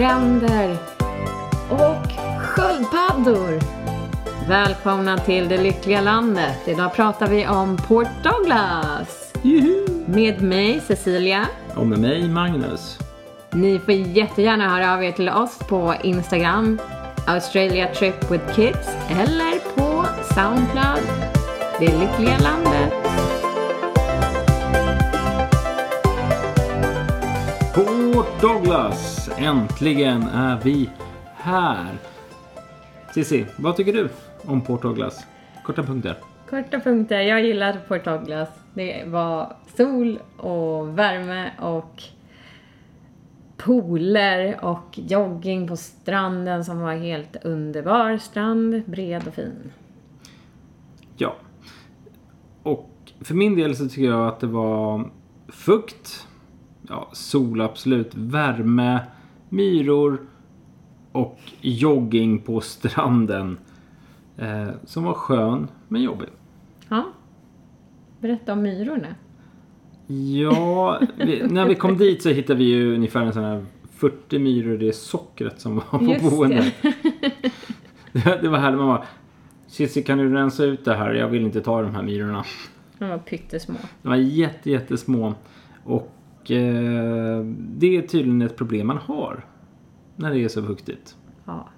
stränder och sköldpaddor. Välkomna till det lyckliga landet. Idag pratar vi om Port Douglas. Juhu! Med mig Cecilia. Och med mig Magnus. Ni får jättegärna höra av er till oss på Instagram, Australia Trip with Kids eller på Soundcloud, Det lyckliga landet. Port Douglas! Äntligen är vi här. Cissi, vad tycker du om Port Douglas? Korta punkter. Korta punkter. Jag gillar Port Douglas. Det var sol och värme och pooler och jogging på stranden som var helt underbar strand, bred och fin. Ja. Och för min del så tycker jag att det var fukt, ja, sol absolut, värme, myror och jogging på stranden. Eh, som var skön men jobbig. Ja. Berätta om myrorna. Ja, vi, när vi kom dit så hittade vi ju ungefär en sån här 40 myror det sockret som var på Just boendet. Det. det var härligt. Man bara, Cissi kan du rensa ut det här? Jag vill inte ta de här myrorna. De var pyttesmå. De var jätte, jättesmå. Och eh, det är tydligen ett problem man har. När det är så fuktigt. Ja.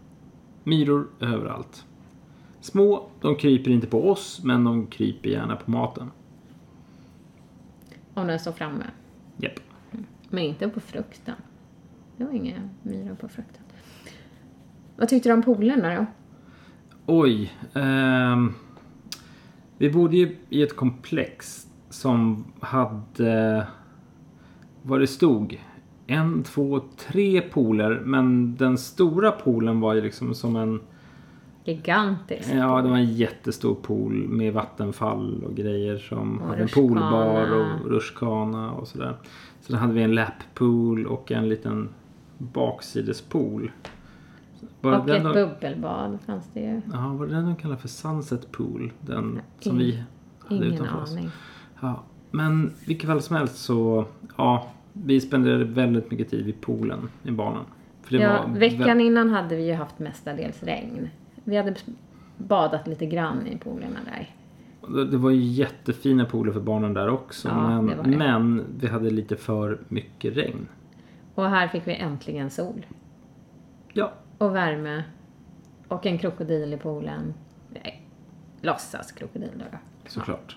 Myror överallt. Små, de kryper inte på oss men de kryper gärna på maten. Om den står framme. Japp. Men inte på frukten. Det var inga myror på frukten. Vad tyckte du om polerna då? Oj. ehm, vi bodde ju i ett komplex som hade vad det stod. En, två, tre pooler. Men den stora poolen var ju liksom som en Gigantisk. Ja, det var en jättestor pool med vattenfall och grejer som Och hade en rutschkana. poolbar och rutschkana och sådär. Sen hade vi en lappool och en liten baksidespool. Var Och ett de, bubbelbad fanns det ju. ja, var det den de kallar för Sunset Pool? Den som vi hade Ingen utanför oss. aning. Ja, men vilket fall som helst så, ja, vi spenderade väldigt mycket tid vid poolen med barnen. Ja, veckan innan hade vi ju haft mestadels regn. Vi hade badat lite grann i poolerna där. Det- var ju jättefina pooler för barnen där också. Ja, men, det det. men vi hade lite för mycket regn. Och här fick vi äntligen sol. Ja, Och värme. Och en krokodil i poolen. Nej, låtsas krokodil då. såklart.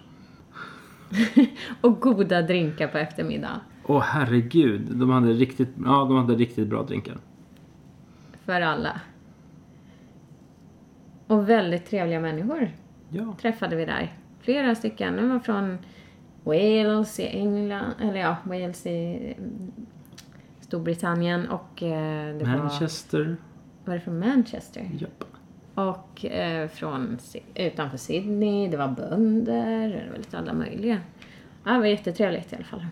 Och goda drinkar på eftermiddag. Åh herregud, de hade riktigt, ja, de hade riktigt bra drinkar. För alla. Och väldigt trevliga människor Ja, träffade vi där. Flera stycken. De var från Wales i England, eller ja, Wales i Storbritannien och eh, det var, Manchester. var det från Manchester? Japp. Och eh, från utanför Sydney, det var bönder, det var lite alla möjliga. Ja, det var jättetrevligt i alla fall.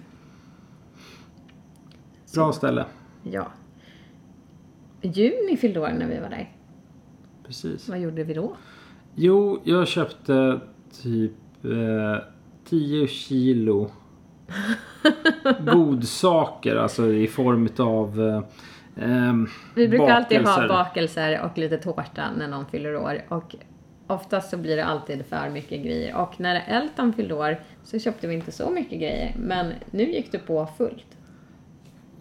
Bra ställe. Ja. Juni fyllde år när vi var där. Precis. Vad gjorde vi då? Jo, jag köpte typ eh, 10 kilo godsaker. Alltså i form av ehm, Vi brukar alltid ha bakelser. bakelser och lite tårta när någon fyller år. Och oftast så blir det alltid för mycket grejer. Och när Elton fyllde år så köpte vi inte så mycket grejer. Men nu gick det på fullt.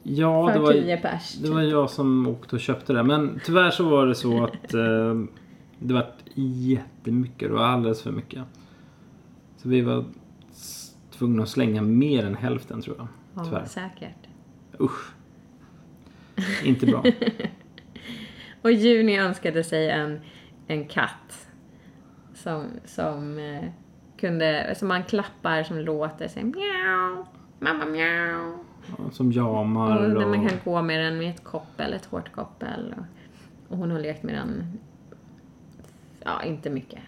Ja, för det var, 10 pers. det var jag som åkte och köpte det. Men tyvärr så var det så att eh, det var jättemycket. Det var alldeles för mycket. Så vi var tvungna att slänga mer än hälften tror jag. Ja, Tyvärr. säkert. Usch. Inte bra. Och Juni önskade sig en, en katt. Som, som eh, kunde, som man klappar som låter sig mjau, mamma mjau. Ja, Som jamar Och där och... man kan gå med den med ett koppel, ett hårt koppel. Och, och hon har lekt med den, ja inte mycket.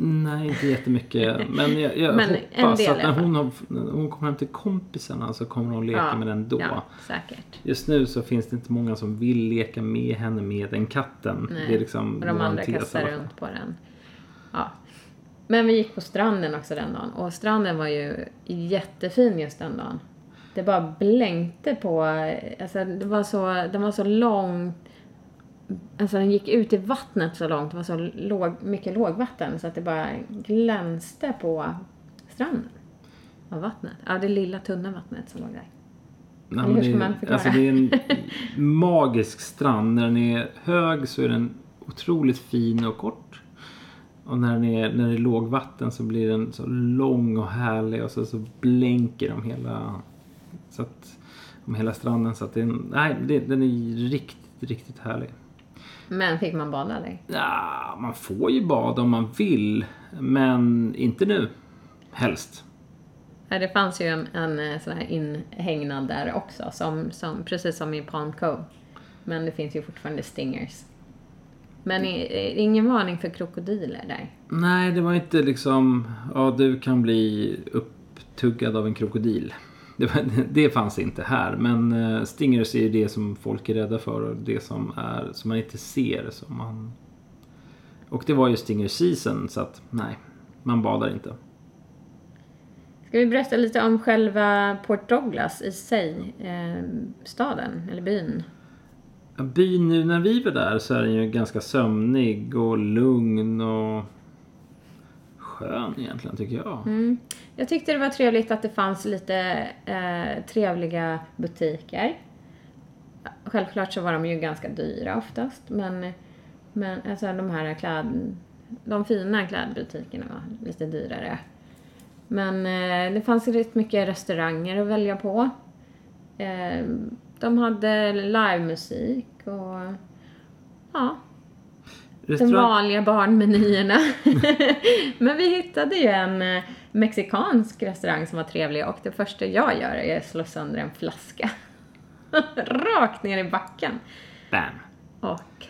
Nej, inte jättemycket. Men jag, jag Men en hoppas att när hon, har, när hon kommer hem till kompisarna så kommer hon leka med den då. Ja, säkert. Just nu så finns det inte många som vill leka med henne med den katten. Nej. Det är liksom och de andra kastar runt på den. Ja. Men vi gick på stranden också den dagen och stranden var ju jättefin just den dagen. det bara blänkte på, alltså det var så, den var så lång, alltså den gick ut i vattnet så långt, det var så låg, mycket lågvatten så att det bara glänste på stranden av vattnet. Ja, det lilla tunna vattnet som låg där. Nej, Eller men hur ska det, man är- förklara? alltså, det är en magisk strand. När den är hög så är den otroligt fin och kort. Och när, den är, när det är lågvatten så blir den så lång och härlig och så, så blänker de hela, så att, om hela stranden. Så att det är, en- nej, det, den är riktigt, riktigt härlig. Men fick man bada där? Ja, man får ju bada om man vill, men inte nu. Helst. Ja, det fanns ju en, en eh, sån här inhägnad där också, som, som, precis som i Palm Cove. Men det finns ju fortfarande stingers. Men i, i, ingen varning för krokodiler där. Nej, det var inte liksom, ja du kan bli upptuggad av en krokodil. Det, det fanns inte här. Men eh, stingers är ju det som folk är rädda för och det som, är, som man inte ser. Som man... Och det var ju stinger season så att nej, man badar inte. Ska vi berätta lite om själva Port Douglas i sig, eh, staden eller byn? Byn nu när vi var där så är den ju ganska sömnig och lugn och skön egentligen tycker jag. Mm. Jag tyckte det var trevligt att det fanns lite eh, trevliga butiker. Självklart så var de ju ganska dyra oftast, men, men alltså de här kläd, de fina klädbutikerna var lite dyrare. Men eh, det fanns rätt mycket restauranger att välja på. Eh, de hade livemusik och ja, de vanliga barnmenyerna. Men vi hittade ju en eh, mexikansk restaurang som var trevlig och det första jag gör är att slå sönder en flaska. Rakt ner i backen. Bam! Och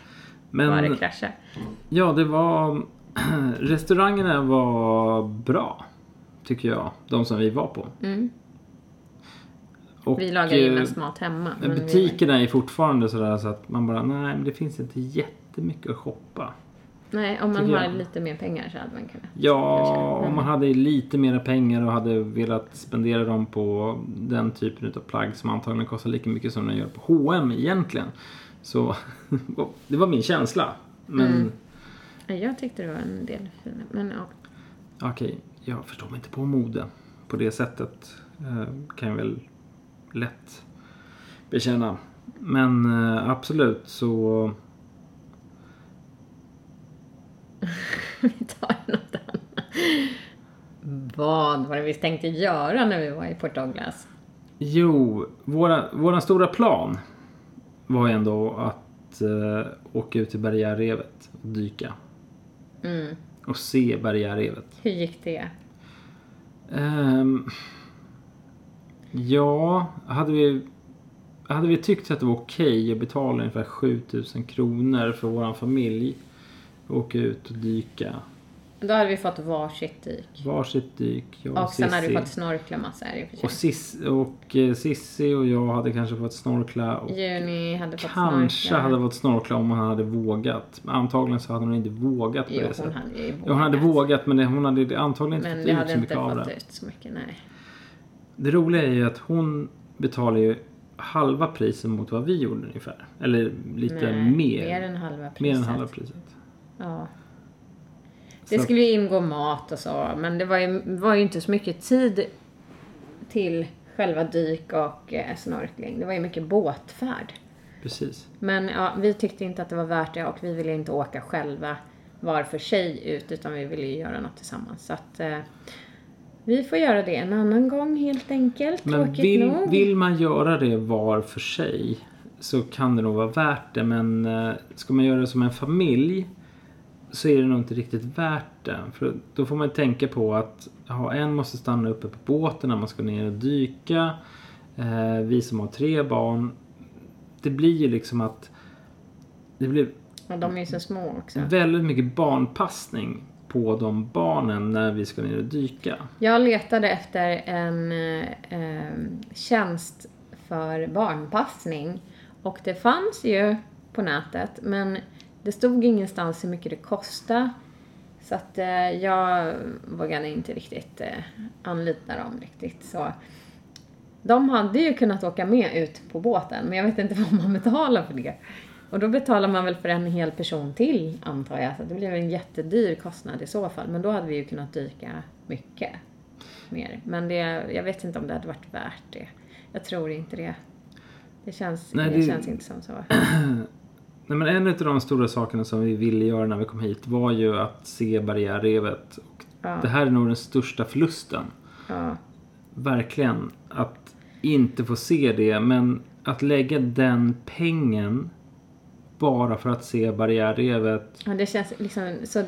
Men bara det kraschade. Ja, det var... Restaurangerna var bra, tycker jag. De som vi var på. Mm. Och, Vi lagar ju eh, mest mat hemma. Men vi- butikerna är fortfarande sådär så att man bara, nej men det finns inte jättemycket att shoppa. Nej, om man har jag. lite mer pengar så hade man kunnat. Ja, om man hade lite mera pengar och hade velat spendera dem på den typen av plagg som antagligen kostar lika mycket som den gör på H&M egentligen. Så det var min känsla. Men Mm. Ja, Jag tyckte det var en del fina. Men ja. Okej, jag förstår mig inte på mode på det sättet. Eh, kan jag väl lätt bekänna. Men eh, absolut så... vi tar något annat. Vad var det vi tänkte göra när vi var i Port Douglas? Jo, våra, våran stora plan var ju ändå att eh, åka ut till barriärrevet och dyka. Mm. Och se barriärrevet. Hur gick det? Ehm, ja, hade vi, hade vi tyckt att det var okej att betala ungefär 7000 kronor för våran familj att åka ut och dyka. Då hade vi fått varsitt dyk. Varsitt dyk, jag Och och sen hade vi Sissi. fått snorkla massor i och för Och, och eh, Sissi och jag hade kanske fått snorkla. Och Juni hade fått kanske snorkla. hade fått snorkla om hon hade vågat. Men antagligen så hade hon inte vågat på Jo, det hon sättet. hade ju Ja, hon hade vågat men det, hon hade antagligen inte Men fått det ut hade så mycket inte av fått det. ut så mycket, nej. Det roliga är ju att hon betalar ju halva priset mot vad vi gjorde ungefär. Eller lite nej, mer. Mer än halva priset. Mer än halva priset. Ja. Så Det att- skulle ju ingå mat och så, men det var ju, var ju inte så mycket tid till själva dyk och eh, snorkling. Det var ju mycket båtfärd. Precis. Men ja, vi tyckte inte att det var värt det och vi ville inte åka själva var för sig ut utan vi ville ju göra något tillsammans. Så att eh, vi får göra det en annan gång helt enkelt. Men Tråkigt vill, nog. vill man göra det var för sig så kan det nog vara värt det. Men eh, ska man göra det som en familj så är det nog inte riktigt värt det. För då får man tänka på att ja, en måste stanna uppe på båten när man ska ner och dyka. Eh, vi som har tre barn. Det blir ju liksom att det blir Och de är ju så små också. väldigt mycket barnpassning på de barnen när vi ska ner och dyka. Jag letade efter en eh, tjänst för barnpassning och det fanns ju på nätet men det stod ingenstans hur mycket det kostade. Så att eh, jag vågade inte riktigt eh, anlita dem riktigt. Så De hade ju kunnat åka med ut på båten, men jag vet inte vad man betalar för det. Och då betalar man väl för en hel person till, antar jag. Så det blev en jättedyr kostnad i så fall. Men då hade vi ju kunnat dyka mycket mer. Men det, jag vet inte om det hade varit värt det. Jag tror inte det. Det känns, Nej, det... det- känns inte som så. Nej, men en av de stora sakerna som vi ville göra när vi kom hit var ju att se barriärrevet. Ja. Det här är nog den största förlusten. Ja. Verkligen. Att inte få se det. Men att lägga den pengen bara för att se barriärrevet. Ja, det känns liksom så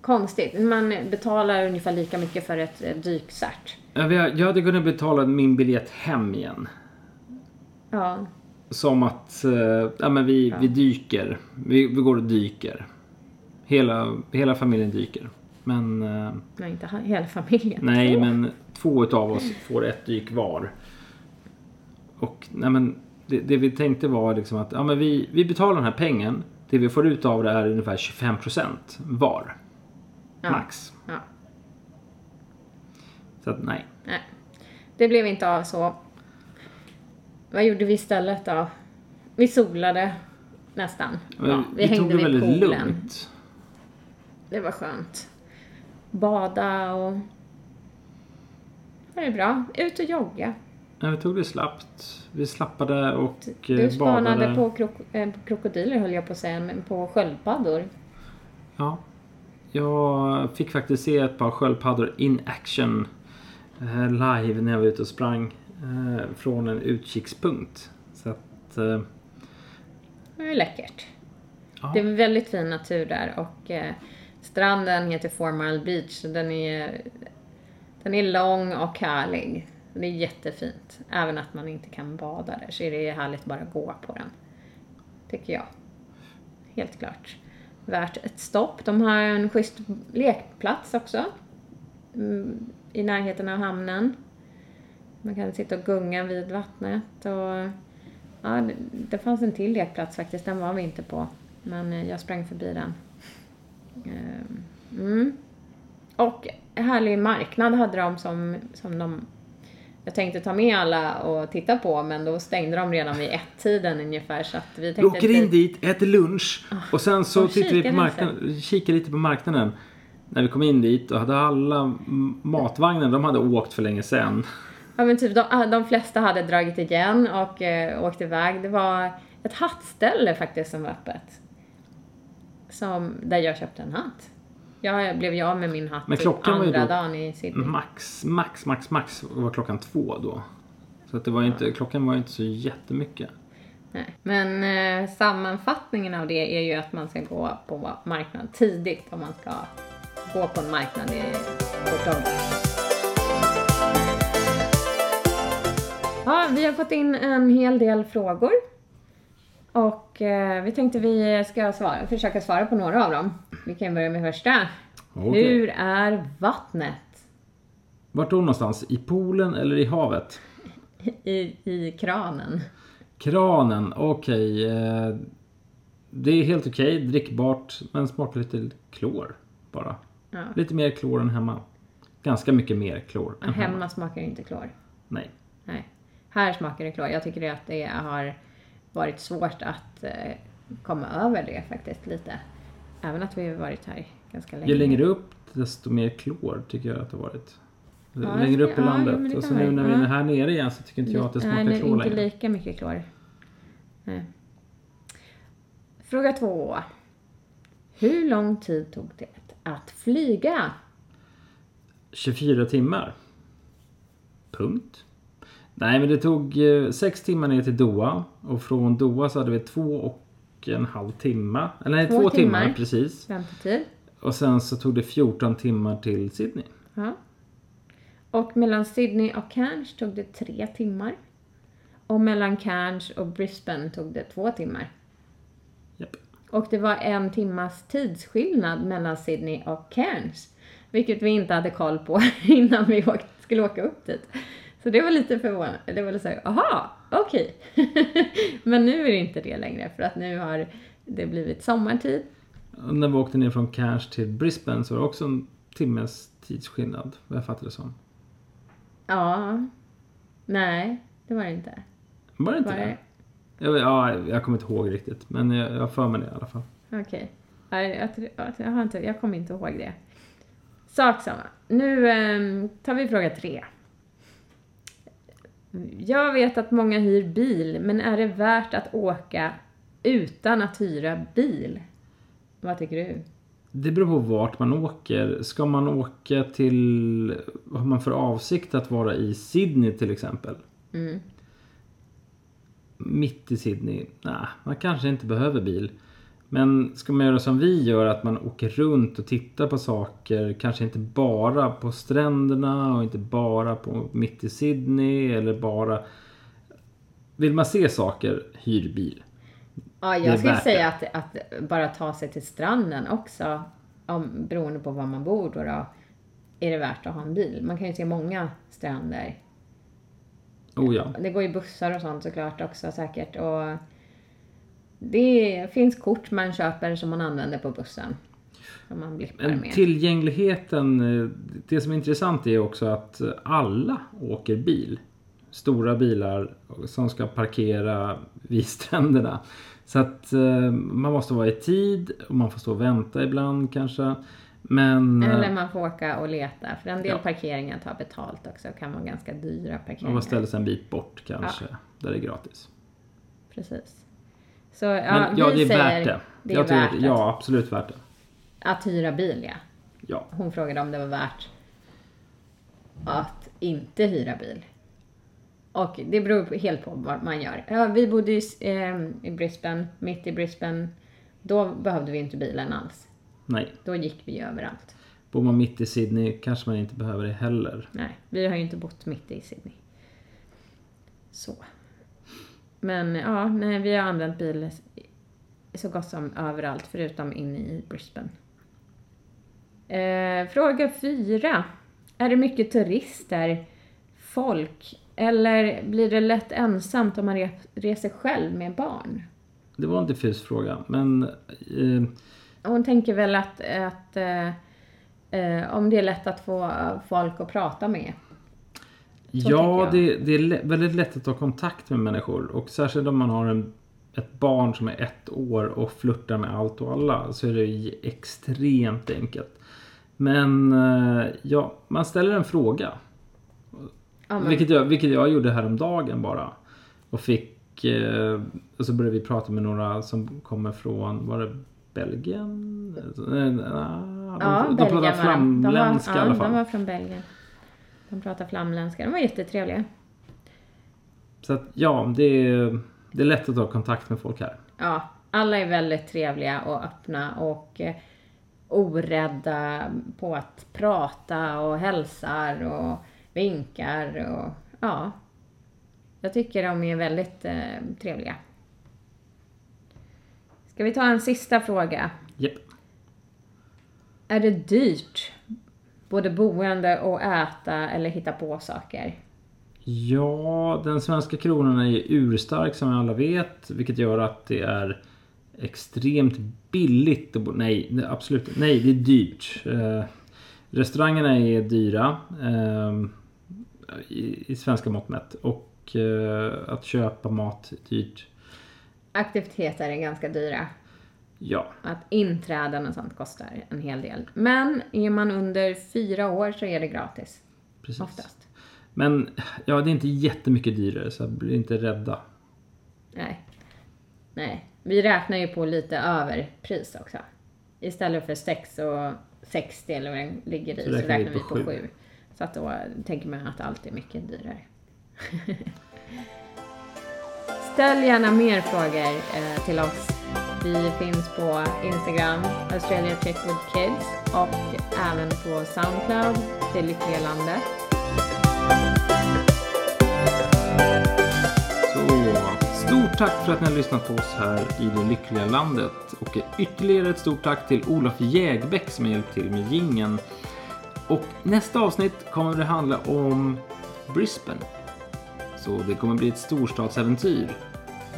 konstigt. Man betalar ungefär lika mycket för ett dykcert. Jag hade kunnat betala min biljett hem igen. Ja, Som att eh, ja, men vi, vi dyker. Vi, vi går och dyker. Hela, hela familjen dyker. Men eh, nej inte hela familjen. nej, Två. men två utav oss får ett dyk var. Och nej, men det, det vi tänkte var liksom att ja, men vi, vi betalar den här pengen. Det vi får ut av det är ungefär 25% var. Ja. Max. Ja. Så att nej. Nej, det blev inte av så. Vad gjorde vi istället då? Vi solade nästan. Ja, vi, vi tog hängde det vid väldigt poolen. lugnt. Det var skönt. Bada och... Det var bra. Ut och jogga. Ja, vi tog det slappt. Vi slappade och Du eh, spanade badade. på krok- eh, krokodiler höll jag på att säga, men på sköldpaddor. Ja. Jag fick faktiskt se ett par sköldpaddor in action eh, live när jag var ute och sprang eh, från en utkikspunkt. Så att, eh, Det är läckert. ja. Det är väldigt fin natur där och eh, stranden heter Four Mile Beach så den är, den är lång och härlig. Det är jättefint. Även att man inte kan bada där så är det härligt bara att gå på den. Tycker jag. Helt klart. Värt ett stopp. De har en schysst lekplats också. Mm, I närheten av hamnen. Man kan sitta och gunga vid vattnet och Ja, det, fanns en till lekplats faktiskt. Den var vi inte på. Men eh, jag sprang förbi den. Ehm, mm. Och härlig marknad hade de som, som de... Jag tänkte ta med alla och titta på men då stängde de redan vid ett-tiden ungefär så att vi tänkte... åker in dit, äter lunch och sen så och tittar vi på marknaden, kikar lite på marknaden. När vi kom in dit och hade alla matvagnar, de hade åkt för länge sedan. Ja men typ de, de flesta hade dragit igen och eh, åkt iväg. Det var ett hattställe faktiskt som var öppet. Som, där jag köpte en hatt. Jag blev ju av med min hatt Men klockan var ju andra då- dagen i Sydney. Max, max, max, max var klockan två då. Så att det var inte, klockan var inte så jättemycket. Nej. Men eh, sammanfattningen av det är ju att man ska gå på marknad tidigt om man ska gå på en marknad i Portugal. Ja, vi har fått in en hel del frågor. Och eh, vi tänkte vi ska svara, försöka svara på några av dem. Vi kan börja med första. Okej. Hur är vattnet Vart då någonstans? I poolen eller i havet? i, i kranen? Kranen, okej. eh, det är helt okej, drickbart, men smakar lite klor bara. Ja. Lite mer klor än hemma. Ganska mycket mer klor än hemma. Hemma smakar inte klor. Nej. Nej. Här smakar det klor. Jag tycker att det har varit svårt att eh, komma över det faktiskt lite. Även att vi har varit här ganska länge. Ju längre upp desto mer klor tycker jag att det har varit. Ja, längre upp i ja, landet. jo, och så nu när vi är här nere igen så tycker inte jag att det smakar Nej, klor inte längre. lika mycket klor. Nej. Fråga två. Hur lång tid tog det att flyga? 24 timmar. Punkt. Nej men det tog eh, sex timmar ner till Doha. Och från Doha så hade vi två och en halv timme. Eller nej, Två två, timmar. timmar. precis. Väntetid? Och sen så tog det 14 timmar till Sydney. Ja. Och mellan Sydney och Cairns tog det tre timmar. Och mellan Cairns och Brisbane tog det två timmar. Japp. Och det var en timmas tidsskillnad mellan Sydney och Cairns. Vilket vi inte hade koll på innan vi skulle åka upp dit. Så det var lite förvånande. Det var lite såhär, aha, okej. Men nu är det inte det längre för att nu har det blivit sommartid. När vi åkte ner från Cairns till Brisbane så var det också en timmes tidsskillnad. Vad jag fattade det som. Ja. Nej, det var det inte. Var det inte Var det? Jag, ja, jag kommer inte ihåg riktigt, men jag, jag för mig det i alla fall. Okej. Ja, Jag, jag, har inte, jag kommer inte ihåg det. Sak samma. Nu ehm, tar vi fråga tre. Jag vet att många hyr bil, men är det värt att åka utan att hyra bil? Vad tycker du? Det beror på vart man åker. Ska man åka till... Har man för avsikt att vara i Sydney till exempel? Mm. Mitt i Sydney? Nej, man kanske inte behöver bil. Men ska man göra som vi gör, att man åker runt och tittar på saker, kanske inte bara på stränderna och inte bara på mitt i Sydney eller bara... Vill man se saker, hyr bil. Ja, jag skulle säga att, att bara ta sig till stranden också, om, beroende på var man bor då, då, är det värt att ha en bil. Man kan ju se många stränder. Oh ja. Det går ju bussar och sånt såklart också säkert. Och det finns kort man köper som man använder på bussen. Som man blippar med. tillgängligheten, eh, det som är intressant är också att alla åker bil. Stora bilar som ska parkera vid stränderna. Så att eh, man måste vara i tid och man får stå och vänta ibland kanske. Men eh, Eller man får åka och leta. För en del Ja. parkeringar tar betalt också och kan vara ganska dyra man parkeringar. får ställa sig en bit bort kanske. Där det är gratis. Precis. Så ja, Men ja, vi det är säger värt det. det är Jag värt att, ja, absolut värt det. att hyra bil, ja. Ja. Hon frågade om det var värt att inte hyra bil. Och det beror på- helt på vad man gör. Ja, vi bodde i, eh, i Brisbane, mitt i Brisbane. Då behövde vi inte bilen alls. Nej. Då gick vi överallt. Bor man mitt i Sydney kanske man inte behöver det heller. Nej, vi har ju inte bott mitt i Sydney. Så. Men ja, nej, vi har använt bil så gott som överallt förutom inne i Brisbane. Eh, fråga fyra. Är det mycket turister, folk eller blir det lätt ensamt om man re- reser själv med barn? Det var en diffus fråga men eh, Hon tänker väl att, att eh, eh, om det är lätt att få folk att prata med. Ja, det, det är väldigt lätt att ta kontakt med människor. Och särskilt om man har en, ett barn som är ett år och flörtar med allt och alla så är det extremt enkelt. Men eh, ja, man ställer en fråga. Vilket jag, vilket jag gjorde häromdagen bara. Och fick... Eh, och så började vi prata med några som kommer från, var det Belgien? Eh, de, Ja, de pratar de. De var, flamländska i ja, alla de fall. var från Belgien. De pratar flamländska. De var jättetrevliga. Så att ja, det är, det är lätt att ta kontakt med folk här. Ja, alla är väldigt trevliga och öppna och eh, orädda på att prata och hälsar och vinkar och ja. Jag tycker de är väldigt eh, trevliga. Ska vi ta en sista fråga? Japp. Är det dyrt? Både boende och äta eller hitta på saker? Ja, den svenska kronan är ju urstark som alla vet. Vilket gör att det är extremt billigt att bo. Nej, absolut. Nej, det är dyrt. Eh, restaurangerna är dyra. Eh, i, I svenska mått mätt. Och eh, att köpa mat är dyrt. Aktiviteter är ganska dyra. Ja, Att inträden och sånt kostar en hel del. Men är man under fyra år så är det gratis. precis. Oftast. Men ja, det är inte jättemycket dyrare så bli inte rädda. Nej. Nej. Vi räknar ju på lite överpris också. Istället för 6 och 60 eller vad den ligger i så räknar, vi på 7. Så att då tänker man att allt är mycket dyrare. Ställ gärna mer frågor eh, till oss. Vi finns på Instagram, Australia Trip with Kids och även på Soundcloud, Det Lyckliga Landet. Så, stort tack för att ni har lyssnat på oss här i det lyckliga landet. Och ytterligare ett stort tack till Olof Jägbäck som har hjälpt till med gingen. Och nästa avsnitt kommer det handla om Brisbane. Så det kommer bli ett storstadsäventyr.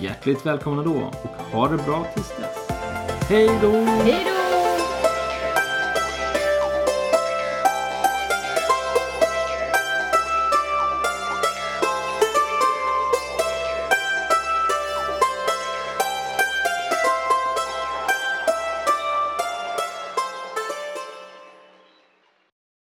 Hjärtligt välkomna då och ha det bra tills dess. Hej då! Hej då!